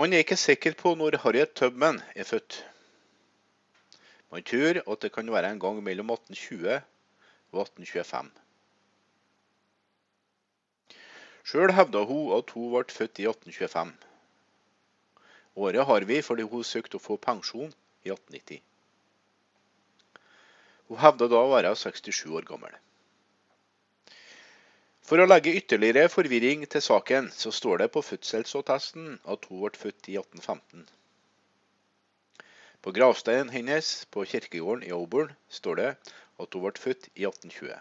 Man er ikke sikker på når Harriet Tubman er født. Man tror at det kan være en gang mellom 1820 og 1825. Sjøl hevda hun at hun ble født i 1825. Året har vi fordi hun søkte å få pensjon i 1890. Hun hevda da å være 67 år gammel. For å legge ytterligere forvirring til saken, så står det på fødselsattesten at hun ble født i 1815. På gravsteinen hennes på kirkegården i Auburn står det at hun ble født i 1820.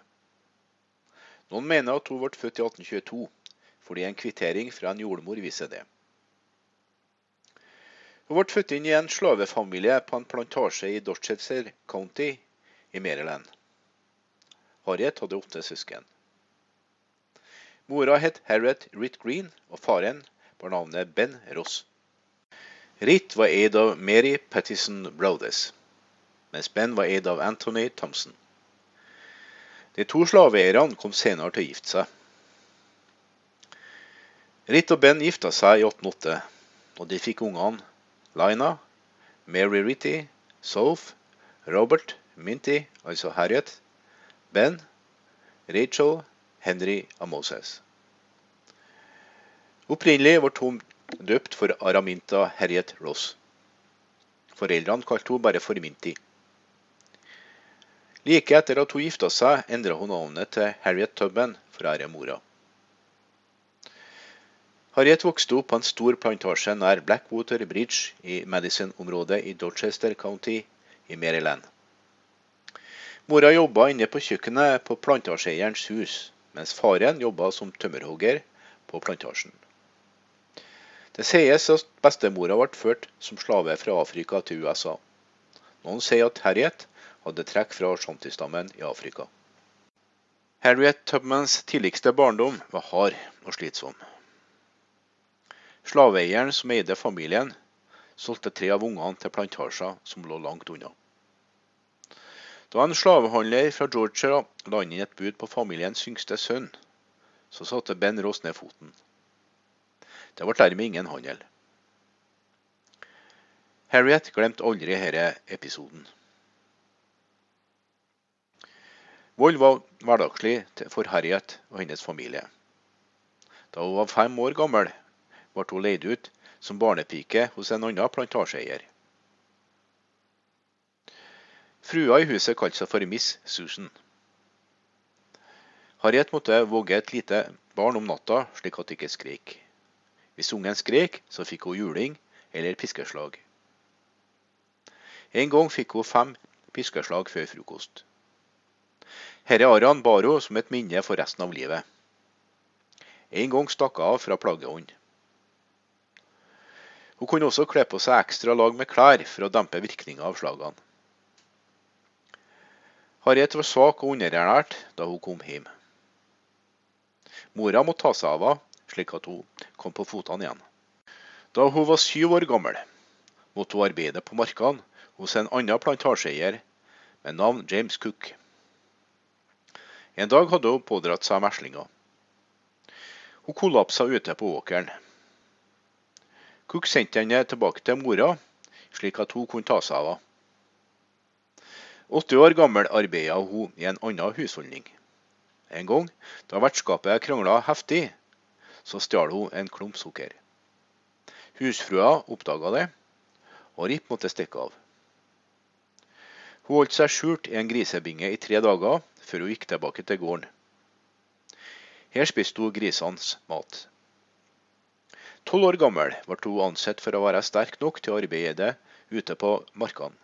Noen mener at hun ble født i 1822, fordi en kvittering fra en jordmor viser det. Hun ble født inn i en slavefamilie på en plantasje i Dorchester County i Maryland. Harriet hadde åtte søsken. Mora het Harriet Ritt Green, og faren bar navnet Ben Ross. Ritt var eid av Mary Pattison Brothers, mens Ben var eid av Anthony Thompson. De to slaveeierne kom senere til å gifte seg. Ritt og Ben gifta seg i 1808, og de fikk ungene Lina, Mary Ritty, Soph, Robert, Minty, altså Harriet, Ben, Rachel, Henry av Moses. Opprinnelig ble hun døpt for Araminta Harriet Ross. Foreldrene kalte hun bare for Minty. Like etter at hun gifta seg, endra hun navnet til Harriet Tubman for ære mora. Harriet vokste opp på en stor plantasje nær Blackwater Bridge i Madison-området i Dorchester County i Maryland. Mora jobba inne på kjøkkenet på plantasjeeierens hus, mens faren jobba som tømmerhogger på plantasjen. Det sies at bestemora ble ført som slave fra Afrika til USA. Noen sier at Harriet hadde trekk fra shantistammen i Afrika. Harriet Tubmans tidligste barndom var hard og slitsom. Slaveeieren som eide familien, solgte tre av ungene til plantasjer som lå langt unna. Da en slavehandler fra Georgia la inn et bud på familiens yngste sønn, så satte Ben Ross ned foten. Det ble dermed ingen handel. Harriet glemte aldri denne episoden. Vold var hverdagslig for Harriet og hennes familie. Da hun var fem år gammel, ble hun leid ut som barnepike hos en annen plantasjeeier. Frua i huset kalte seg for Miss Susan. Harriet måtte våge et lite barn om natta, slik at det ikke skrek. Hvis ungen skrek, så fikk hun juling eller piskeslag. En gang fikk hun fem piskeslag før frokost. Herre Aran bar hun som et minne for resten av livet. En gang stakk hun av fra plagehånd. Hun kunne også kle på seg ekstra lag med klær for å dempe virkninga av slagene. Harriet var svak og underernært da hun kom hjem. Mora måtte ta seg av henne, slik at hun kom på fotene igjen. Da hun var syv år gammel, måtte hun arbeide på markene hos en annen plantasjeeier med navn James Cook. En dag hadde hun pådratt seg meslinger. Hun kollapsa ute på åkeren. Cook sendte henne tilbake til mora, slik at hun kunne ta seg av henne. Åtte år gammel arbeida hun i en annen husholdning. En gang da vertskapet krangla heftig, så stjal hun en klump sukker. Husfrua oppdaga det, og Rip måtte stikke av. Hun holdt seg skjult i en grisebinge i tre dager før hun gikk tilbake til gården. Her spiste hun grisenes mat. Tolv år gammel ble hun ansett for å være sterk nok til å arbeide ute på markene.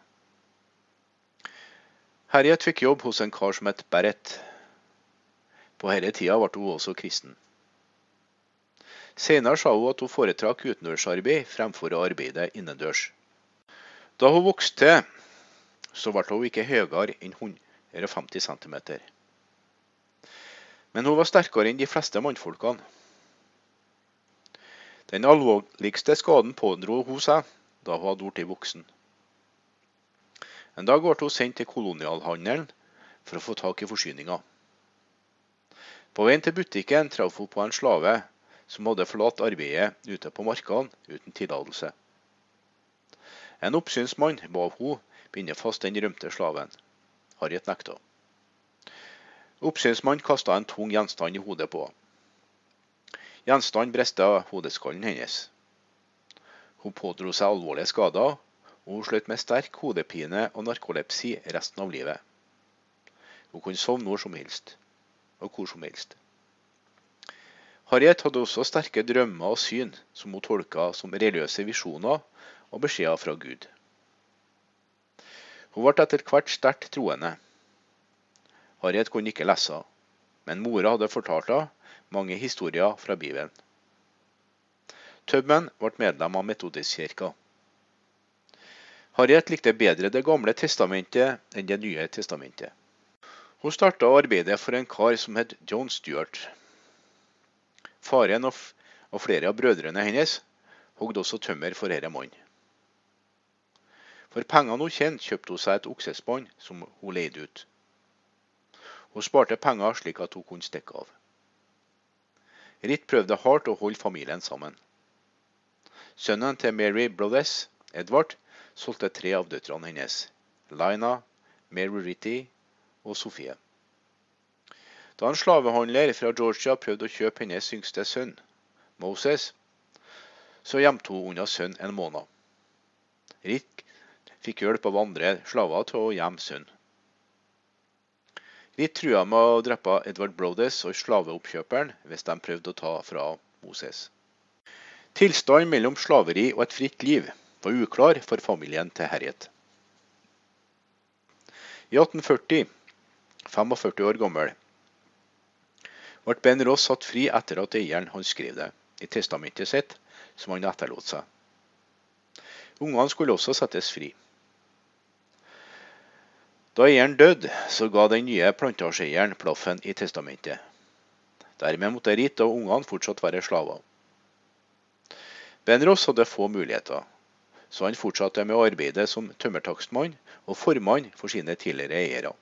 Harriet fikk jobb hos en kar som het Barrett. På denne tida ble hun også kristen. Senere sa hun at hun foretrakk utendørsarbeid fremfor å arbeide innendørs. Da hun vokste, så ble hun ikke høyere enn 150 cm. Men hun var sterkere enn de fleste mannfolkene. Den alvorligste skaden pådro hun seg da hun hadde blitt voksen. En dag ble hun sendt til kolonialhandelen for å få tak i forsyninger. På veien til butikken traff hun på en slave som hadde forlatt arbeidet ute på markene uten tillatelse. En oppsynsmann ba hun binde fast den rømte slaven. Harriet nekta. Oppsynsmannen kasta en tung gjenstand i hodet på. Gjenstanden brista hodeskallen hennes. Hun pådro seg alvorlige skader, og hun slet med sterk hodepine og narkolepsi resten av livet. Hun kunne sovne når som helst, og hvor som helst. Harriet hadde også sterke drømmer og syn som hun tolka som religiøse visjoner og beskjeder fra Gud. Hun ble etter hvert sterkt troende. Harriet kunne ikke lese, men mora hadde fortalt henne mange historier fra Bibelen. Tubman ble medlem av Metodistkirka. Harriet likte bedre Det gamle testamentet enn Det nye testamentet. Hun starta arbeidet for en kar som het John Stuart. Faren og, flere av brødrene hennes hogde også tømmer for denne mannen. For pengene hun tjente, kjøpte hun seg et oksespann som hun leide ut. Hun sparte penger slik at hun kunne stikke av. Ritt prøvde hardt å holde familien sammen. Sønnen til Mary Brothers, Edvard, solgte tre av døtrene hennes. Lina, Mary Ritty og Sofie. Da en slavehandler fra Georgia prøvde å kjøpe hennes yngste sønn, Moses, så gjemte hun unna sønnen en måned. Rick fikk hjelp av andre slaver til å gjemme sønnen. Ritt trua med å drepe Edward Brodes og slaveoppkjøperen hvis de prøvde å ta fra Moses. Tilstanden mellom slaveri og et fritt liv var uklar for familien til Harriet. I 1840, 45 år gammel, ble Ben Ross satt fri etter at eieren hans skrev det i testamentet sitt som han etterlot seg. Ungene skulle også settes fri. Da eieren døde, så ga den nye plantasjeeieren plaffen i testamentet. Dermed måtte Rit og ungene fortsatt være slaver. Ben Ross hadde få muligheter, så han fortsatte med å arbeide som tømmertakstmann og formann for sine tidligere eiere.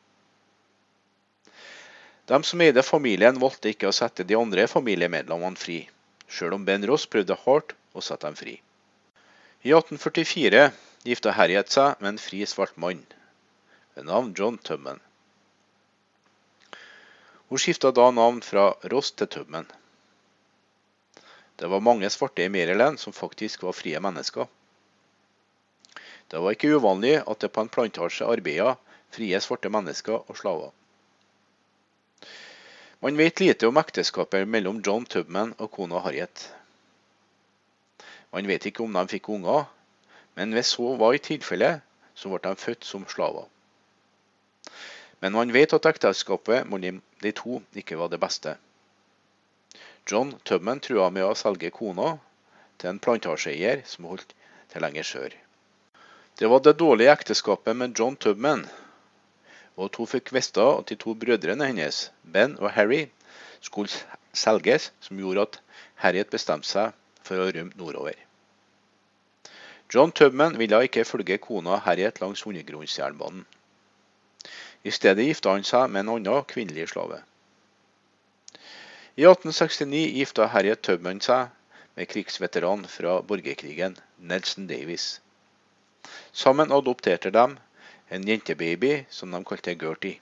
De som eide familien, valgte ikke å sette de andre familiemedlemmene fri, sjøl om Ben Ross prøvde hardt å sette dem fri. I 1844 gifta Harriet seg med en fri svart mann, ved navn John Tubman. Hun skifta da navn fra Ross til Tubman. Det var mange svarte i Maryland som faktisk var frie mennesker. Det var ikke uvanlig at det på en plantasje arbeidet frie svarte mennesker og slaver. Man vet lite om ekteskapet mellom John Tubman og kona Harriet. Man vet ikke om de fikk unger, men hvis så var i tilfelle, så ble de født som slaver. Men man vet at ekteskapet mellom de to ikke var det beste. John Tubman trua med å selge kona til en plantasjeeier som holdt til lenger sør. Det var det dårlige ekteskapet med John Tubman, og at hun fikk vite at de to brødrene hennes, Ben og Harry, skulle selges, som gjorde at Harriet bestemte seg for å rømme nordover. John Tubman ville ikke følge kona Harriet langs undergrunnsjernbanen. I stedet gifta han seg med en annen kvinnelig slave. I 1869 gifta Harriet Tubman seg med krigsveteran fra borgerkrigen, Nelson Davis. Sammen adopterte de en jentebaby som de kalte Gertie.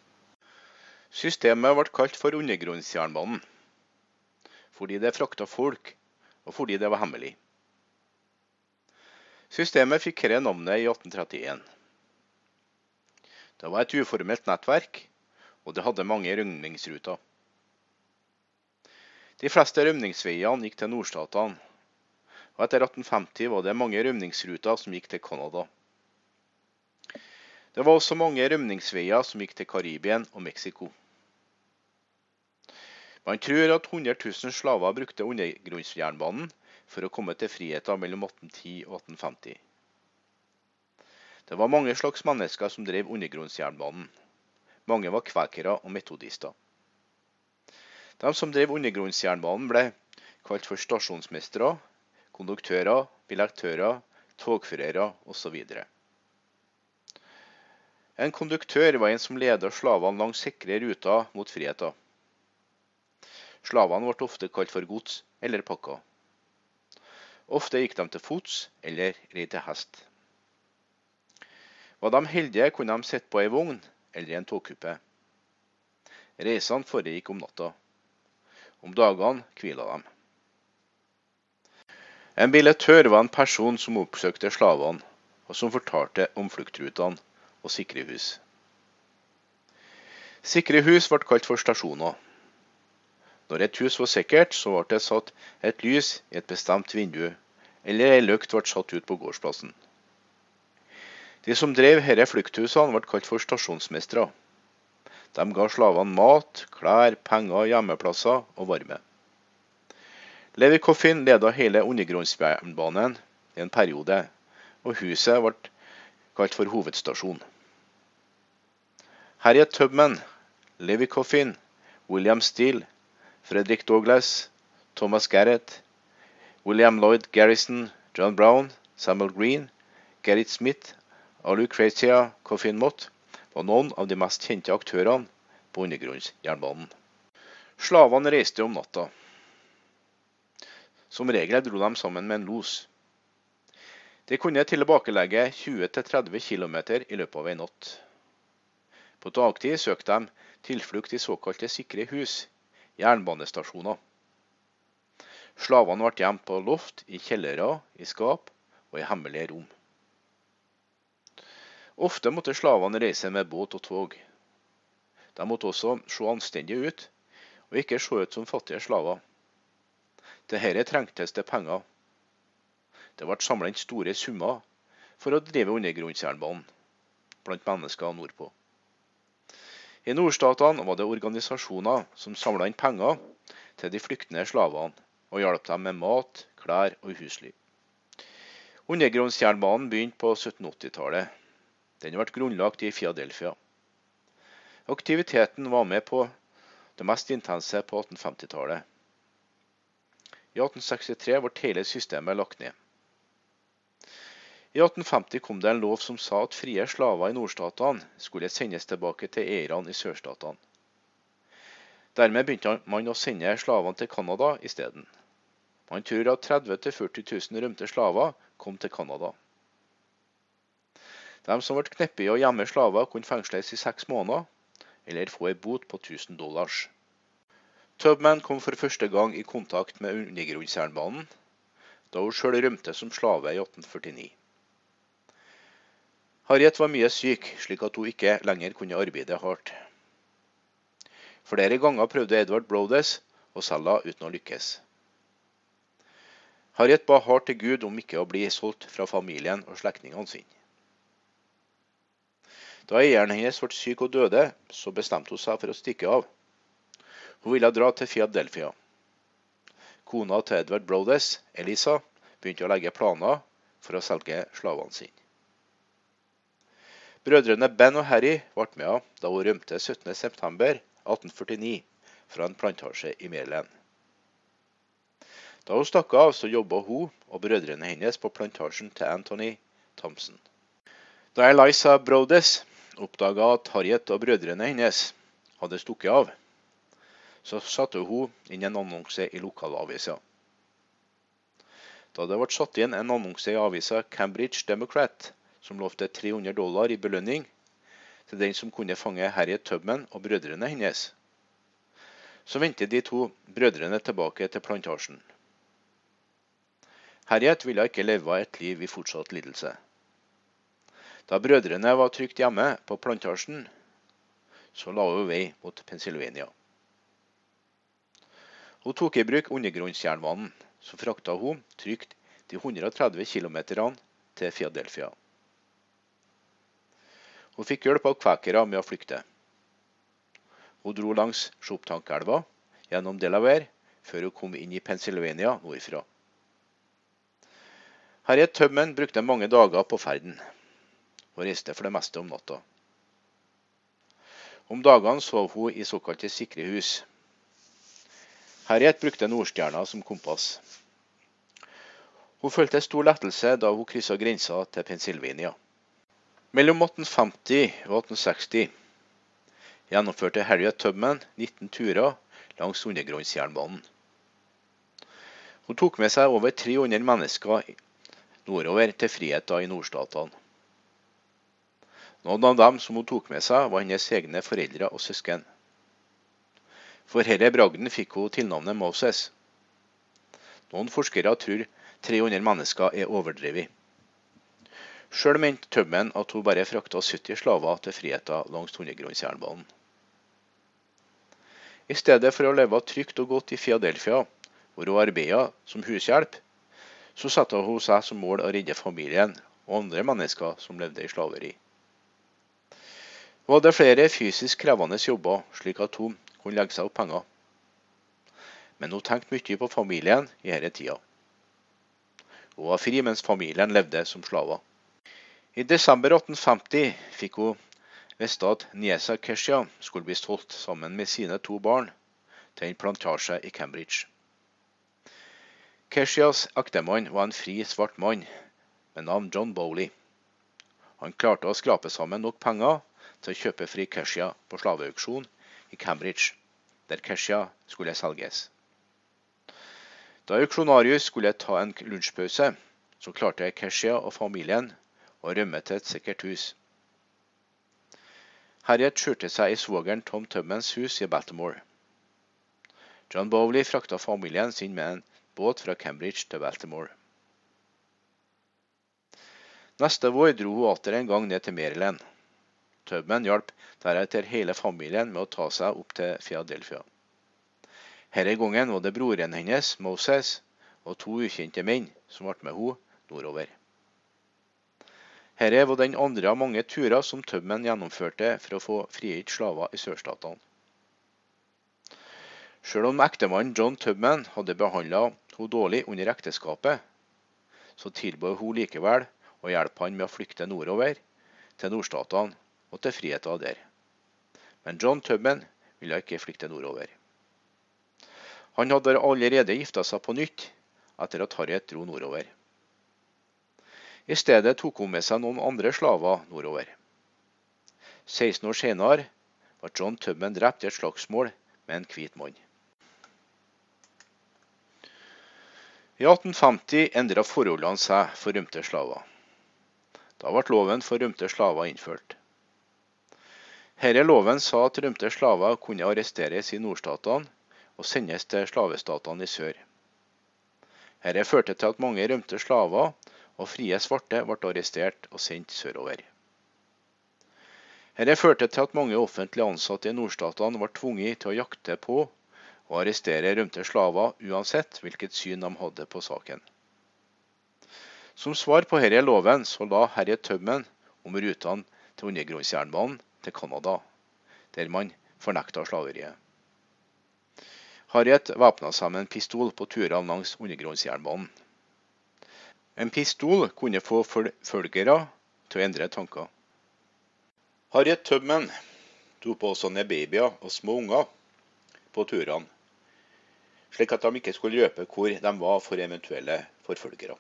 Systemet ble kalt for undergrunnsjernbanen, fordi det frakta folk, og fordi det var hemmelig. Systemet fikk dette navnet i 1831. Det var et uformelt nettverk, og det hadde mange rømningsruter. De fleste rømningsveiene gikk til nordstatene, og etter 1850 var det mange rømningsruter som gikk til Canada. Det var også mange rømningsveier som gikk til Karibien og Mexico. Man tror at 100 000 slaver brukte undergrunnsjernbanen for å komme til friheten mellom 1810 og 1850. Det var mange slags mennesker som drev undergrunnsjernbanen. Mange var kvekere og metodister. De som drev undergrunnsjernbanen ble kalt for stasjonsmestere, konduktører, billektører, togførere osv. En konduktør var en som ledet slavene langs sikre ruter mot friheten. Slavene ble ofte kalt for gods eller pakka. Ofte gikk de til fots eller red til hest. Var de heldige, kunne de sitte på ei vogn eller i en togkuppe. Reisene foregikk om natta. Om dagene hvila de. En billettør var en person som oppsøkte slavene, og som fortalte om fluktrutene og sikre hus. Sikre hus ble kalt for stasjoner. Når et hus var sikkert, så ble det satt et lys i et bestemt vindu, eller ei lykt ble satt ut på gårdsplassen. De som drev disse flukthusene, ble kalt for stasjonsmestere. De ga slavene mat, klær, penger, hjemmeplasser og varme. Levi Coffin leda hele undergrunnsjernbanen i en periode, og huset ble kalt for hovedstasjon. Harriet Tubman, Levi Coffin, William Steele, Fredrik Douglas, Thomas Garrett, William Lloyd Garrison, John Brown, Samuel Green, Gerrit Smith og Lucretia Coffin Mott var noen av de mest kjente aktørene på undergrunnsjernbanen. Slavene reiste om natta. Som regel dro de sammen med en los. De kunne tilbakelegge 20-30 km i løpet av en natt. På dagtid søkte de tilflukt i såkalte sikre hus, jernbanestasjoner. Slavene ble gjemt på loft, i kjellere, i skap og i hemmelige rom. Ofte måtte slavene reise med båt og tog. De måtte også se anstendige ut, og ikke se ut som fattige slaver. Til dette trengtes det penger. Det ble samlet inn store summer for å drive undergrunnsjernbanen blant mennesker nordpå. I nordstatene var det organisasjoner som samla inn penger til de flyktende slavene og hjalp dem med mat, klær og husly. Undergrunnsjernbanen begynte på 1780-tallet. Den ble grunnlagt i Fiadelfia. Aktiviteten var med på det mest intense på 1850-tallet. I 1863 ble hele systemet lagt ned. I 1850 kom det en lov som sa at frie slaver i nordstatene skulle sendes tilbake til eierne i sørstatene. Dermed begynte man å sende slavene til Canada isteden. Man tror at 30 000-40 000 rømte slaver kom til Canada. De som ble kneppet i å gjemme slaver, kunne fengsles i seks måneder, eller få en bot på 1000 dollars. Tubman kom for første gang i kontakt med undergrunnsjernbanen da hun sjøl rømte som slave i 1849. Harriet var mye syk, slik at hun ikke lenger kunne arbeide hardt. Flere ganger prøvde Edward Brodes å selge uten å lykkes. Harriet ba hardt til Gud om ikke å bli solgt fra familien og slektningene sine. Da eieren hennes ble syk og døde, så bestemte hun seg for å stikke av. Hun ville dra til Philadelphia. Kona til Edward Brodes, Elisa, begynte å legge planer for å selge slavene sine. Brødrene Ben og Harry ble med da hun rømte 17.9.1849 fra en plantasje i Maryland. Da hun stakk av, så jobba hun og brødrene hennes på plantasjen til Anthony Thompson. Da Eliza Brodes oppdaga at Harriet og brødrene hennes hadde stukket av, så satte hun inn en annonse i lokalavisa. Da det ble satt inn en annonse i avisa Cambridge Democrat som lovte 300 dollar i belønning til den som kunne fange Harriet Tubman og brødrene hennes, så vendte de to brødrene tilbake til plantasjen. Harriet ville ikke leve et liv i fortsatt lidelse. Da brødrene var trygt hjemme på plantasjen, så la hun vei mot Pennsylvania. Hun tok i bruk undergrunnsjernbanen, så frakta hun trygt de 130 km til Philadelphia. Hun fikk hjelp av kvekere med å flykte. Hun dro langs Shoptankelva gjennom Delaware før hun kom inn i Pennsylvania nordfra. Harriet Tubman brukte mange dager på ferden og reiste for det meste om natta. Om dagene sov hun i såkalte sikre hus. Harriet brukte Nordstjerna som kompass. Hun følte stor lettelse da hun kryssa grensa til Pennsylvania. Mellom 1850 og 1860 gjennomførte Harriet Tubman 19 turer langs undergrunnsjernbanen. Hun tok med seg over 300 mennesker nordover til friheter i nordstatene. Noen av dem som hun tok med seg, var hennes egne foreldre og søsken. For herre bragden fikk hun tilnavnet Moses. Noen forskere tror 300 mennesker er overdrevet. Sjøl mente Tubman at hun bare frakta 70 slaver til friheten langs undergrunnsjernbanen. I stedet for å leve trygt og godt i Fiadelfia, hvor hun arbeida som hushjelp, så satte hun seg som mål å redde familien og andre mennesker som levde i slaveri. Hun hadde flere fysisk krevende jobber, slik at hun kunne legge seg opp penger. Men hun tenkte mye på familien i denne tida. Hun var fri mens familien levde som slaver. I desember 1850 fikk hun vite at niesa Keshia skulle bli solgt sammen med sine to barn til en plantasje i Cambridge. Keshias ektemann var en fri, svart mann med navn John Bowley. Han klarte å skrape sammen nok penger til å kjøpe fri Keshia på slaveauksjon i Cambridge, der Keshia skulle selges. Da auksjonarius skulle ta en lunsjpause, så klarte Keshia og familien og rømme til et sikkert hus. Harriet skjulte seg i svogeren Tom Tubmans hus i Baltimore. John Bowley frakta familien sin med en båt fra Cambridge til Baltimore. Neste vår dro hun atter en gang ned til Maryland. Tubman hjalp deretter hele familien med å ta seg opp til Philadelphia. Denne gangen var det broren hennes, Moses, og to ukjente menn som ble med henne nordover. Dette var den andre av mange turer som Tubman gjennomførte for å få frigitt slaver i sørstatene. Selv om ektemannen John Tubman hadde behandla henne dårlig under ekteskapet, så tilbød hun likevel å hjelpe han med å flykte nordover, til nordstatene og til friheten der. Men John Tubman ville ikke flykte nordover. Han hadde allerede gifta seg på nytt etter at Harriet dro nordover. I stedet tok hun med seg noen andre slaver nordover. 16 år senere var John Tubman drept i et slagsmål med en hvit mann. I 1850 endra forholdene seg for rømte slaver. Da ble loven for rømte slaver innført. Herre loven sa at rømte slaver kunne arresteres i nordstatene og sendes til slavestatene i sør. Dette førte til at mange rømte slaver og frie svarte ble arrestert og sendt sørover. Dette førte til at mange offentlig ansatte i nordstatene ble tvunget til å jakte på og arrestere rømte slaver, uansett hvilket syn de hadde på saken. Som svar på denne loven så la herre Tømmen om rutene til undergrunnsjernbanen til Canada, der man fornekta slaveriet. Harriet væpna seg med en pistol på turene langs undergrunnsjernbanen. En pistol kunne få forfølgere til å endre tanker. Harriet Tubman tok også ned babyer og små unger på turene, slik at de ikke skulle røpe hvor de var for eventuelle forfølgere.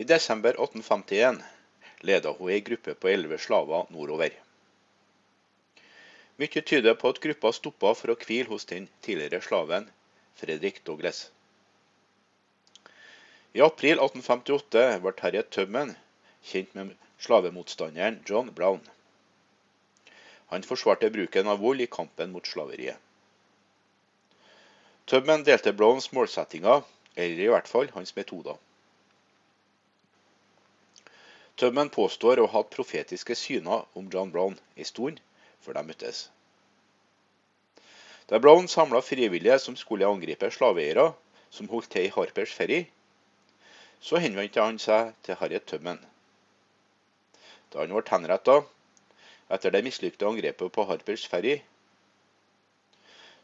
I desember 1851 ledet hun ei gruppe på elleve slaver nordover. Mye tyder på at gruppa stoppa for å hvile hos den tidligere slaven Fredrik Douglas. I april 1858 ble Terje Tømmen kjent med slavemotstanderen John Brown. Han forsvarte bruken av vold i kampen mot slaveriet. Tubman delte Browns målsettinger, eller i hvert fall hans metoder. Tubman påstår å ha hatt profetiske syner om John Brown en stund før de møttes. Da Brown samla frivillige som skulle angripe slaveeiere som holdt til i Harpers Ferry, så henvendte han seg til Harriet Tubman. Da han ble henretta etter det mislykte angrepet på Harpers Ferry,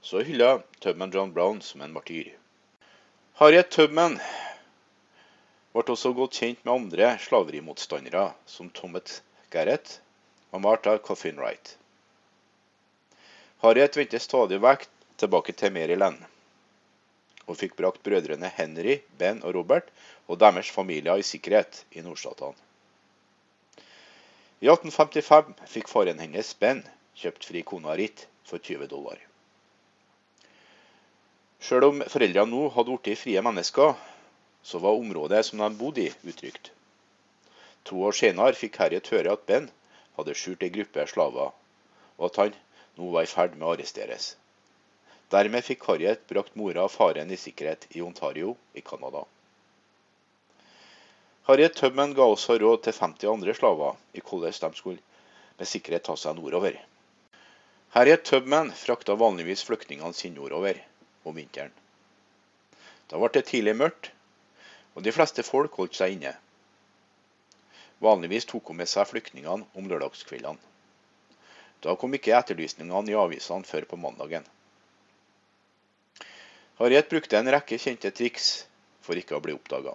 så hylla Tubman John Brown som en martyr. Harriet Tubman ble også godt kjent med andre slaverimotstandere, som Thomas Garrett og Martha Coffin Wright. Harriet vendte stadig vekk tilbake til Maryland og fikk brakt brødrene Henry, Ben og Robert og deres familier i sikkerhet i nordstatene. I 1855 fikk faren hennes, Ben, kjøpt fri kona Ritt for 20 dollar. Sjøl om foreldrene nå hadde blitt frie mennesker, så var området som de bodde i, utrygt. To år senere fikk Harriet høre at Ben hadde skjult ei gruppe slaver, og at han nå var i ferd med å arresteres. Dermed fikk Harriet brakt mora og faren i sikkerhet i Ontario i Canada. Harriet Tubman ga også råd til 50 andre slaver i hvordan de skulle med sikkerhet ta seg nordover. Harriet Tubman frakta vanligvis flyktningene sine nordover om vinteren. Da ble det tidlig mørkt, og de fleste folk holdt seg inne. Vanligvis tok hun med seg flyktningene om lørdagskveldene. Da kom ikke etterlysningene i avisene før på mandagen. Harriet brukte en rekke kjente triks for ikke å bli oppdaga.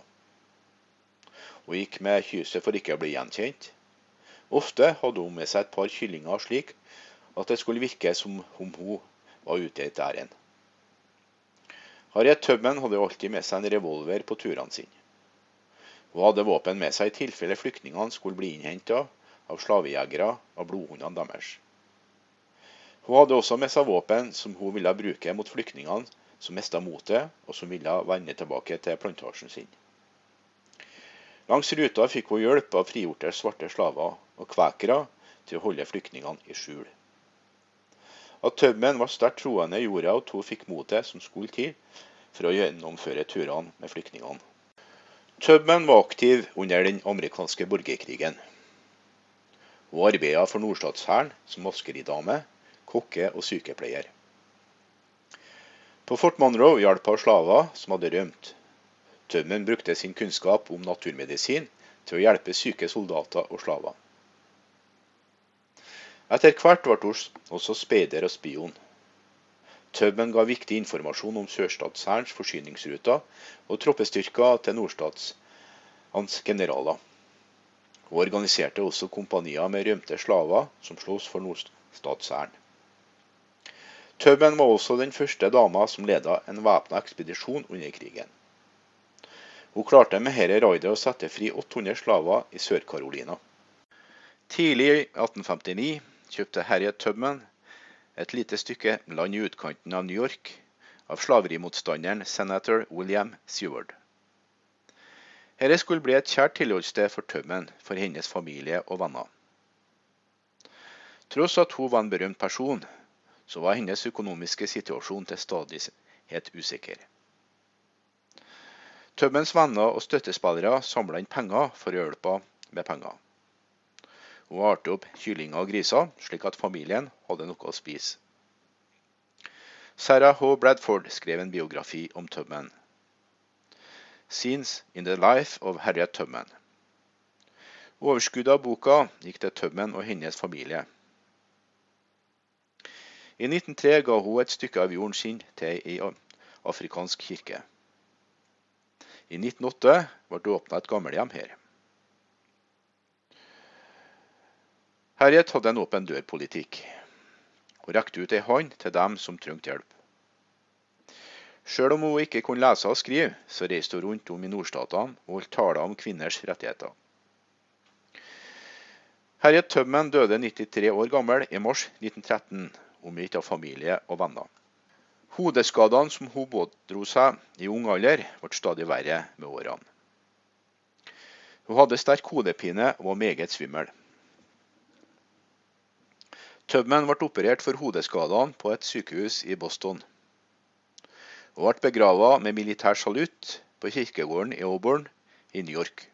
Hun gikk med kyset for ikke å bli gjenkjent. Ofte hadde hun med seg et par kyllinger slik at det skulle virke som om hun var ute i et ærend. Harriet Tubman hadde alltid med seg en revolver på turene sine. Hun hadde våpen med seg i tilfelle flyktningene skulle bli innhenta av slavejegere av blodhundene deres. Hun hadde også med seg våpen som hun ville bruke mot flyktningene som mista motet, og som ville vende tilbake til plantasjen sin. Langs ruta fikk hun hjelp av frigjorte svarte slaver og kvekere til å holde flyktningene i skjul. At tømmen var sterkt troende, gjorde at hun fikk motet som skulle til for å gjennomføre turene med flyktningene. Tubman var aktiv under den amerikanske borgerkrigen. Hun arbeidet for nordstatshæren som maskeridame, kokke og sykepleier. På Fort Monroe hjalp han slaver som hadde rømt. Tømmen brukte sin kunnskap om naturmedisin til å hjelpe syke soldater og slaver. Etter hvert ble hun også speider og spion. Tømmen ga viktig informasjon om sørstatshærens forsyningsruter og troppestyrker til nordstatshans generaler. Hun organiserte også kompanier med rømte slaver som sloss for nordstatshæren. Tubman var også den første dama som leda en væpna ekspedisjon under krigen. Hun klarte med dette raidet å sette fri 800 slaver i Sør-Carolina. Tidlig i 1859 kjøpte Harriet Tubman et lite stykke land i utkanten av New York av slaverimotstanderen senator William Seward. Dette skulle bli et kjært tilholdssted for Tubman, for hennes familie og venner. Tross at hun var en berømt person, så var hennes økonomiske situasjon til stadighet usikker. Tømmens venner og støttespillere samla inn penger for å hjelpe med penger Hun arte opp kyllinger og griser, slik at familien hadde noe å spise. Sarah H. Bradford skrev en biografi om Tømmen. Scenes in the Life of Harriet Tømmen'. Overskuddet av boka gikk til Tømmen og hennes familie. I 1903 ga hun et stykke av jorden sin til ei afrikansk kirke. I 1908 ble det åpna et gamlehjem her. Harriet hadde en åpen dør-politikk, og rekte ut ei hånd til dem som trengte hjelp. Sjøl om hun ikke kunne lese og skrive, så reiste hun rundt om i nordstatene og holdt taler om kvinners rettigheter. Harriet Tømmen døde 93 år gammel i mars 1913, omgitt av familie og venner. Hodeskadene som hun pådro seg i ung alder, ble stadig verre med årene. Hun hadde sterk hodepine og var meget svimmel. Tubman ble operert for hodeskadene på et sykehus i Boston, Hun ble begravet med militær salutt på kirkegården i Auburn i New York.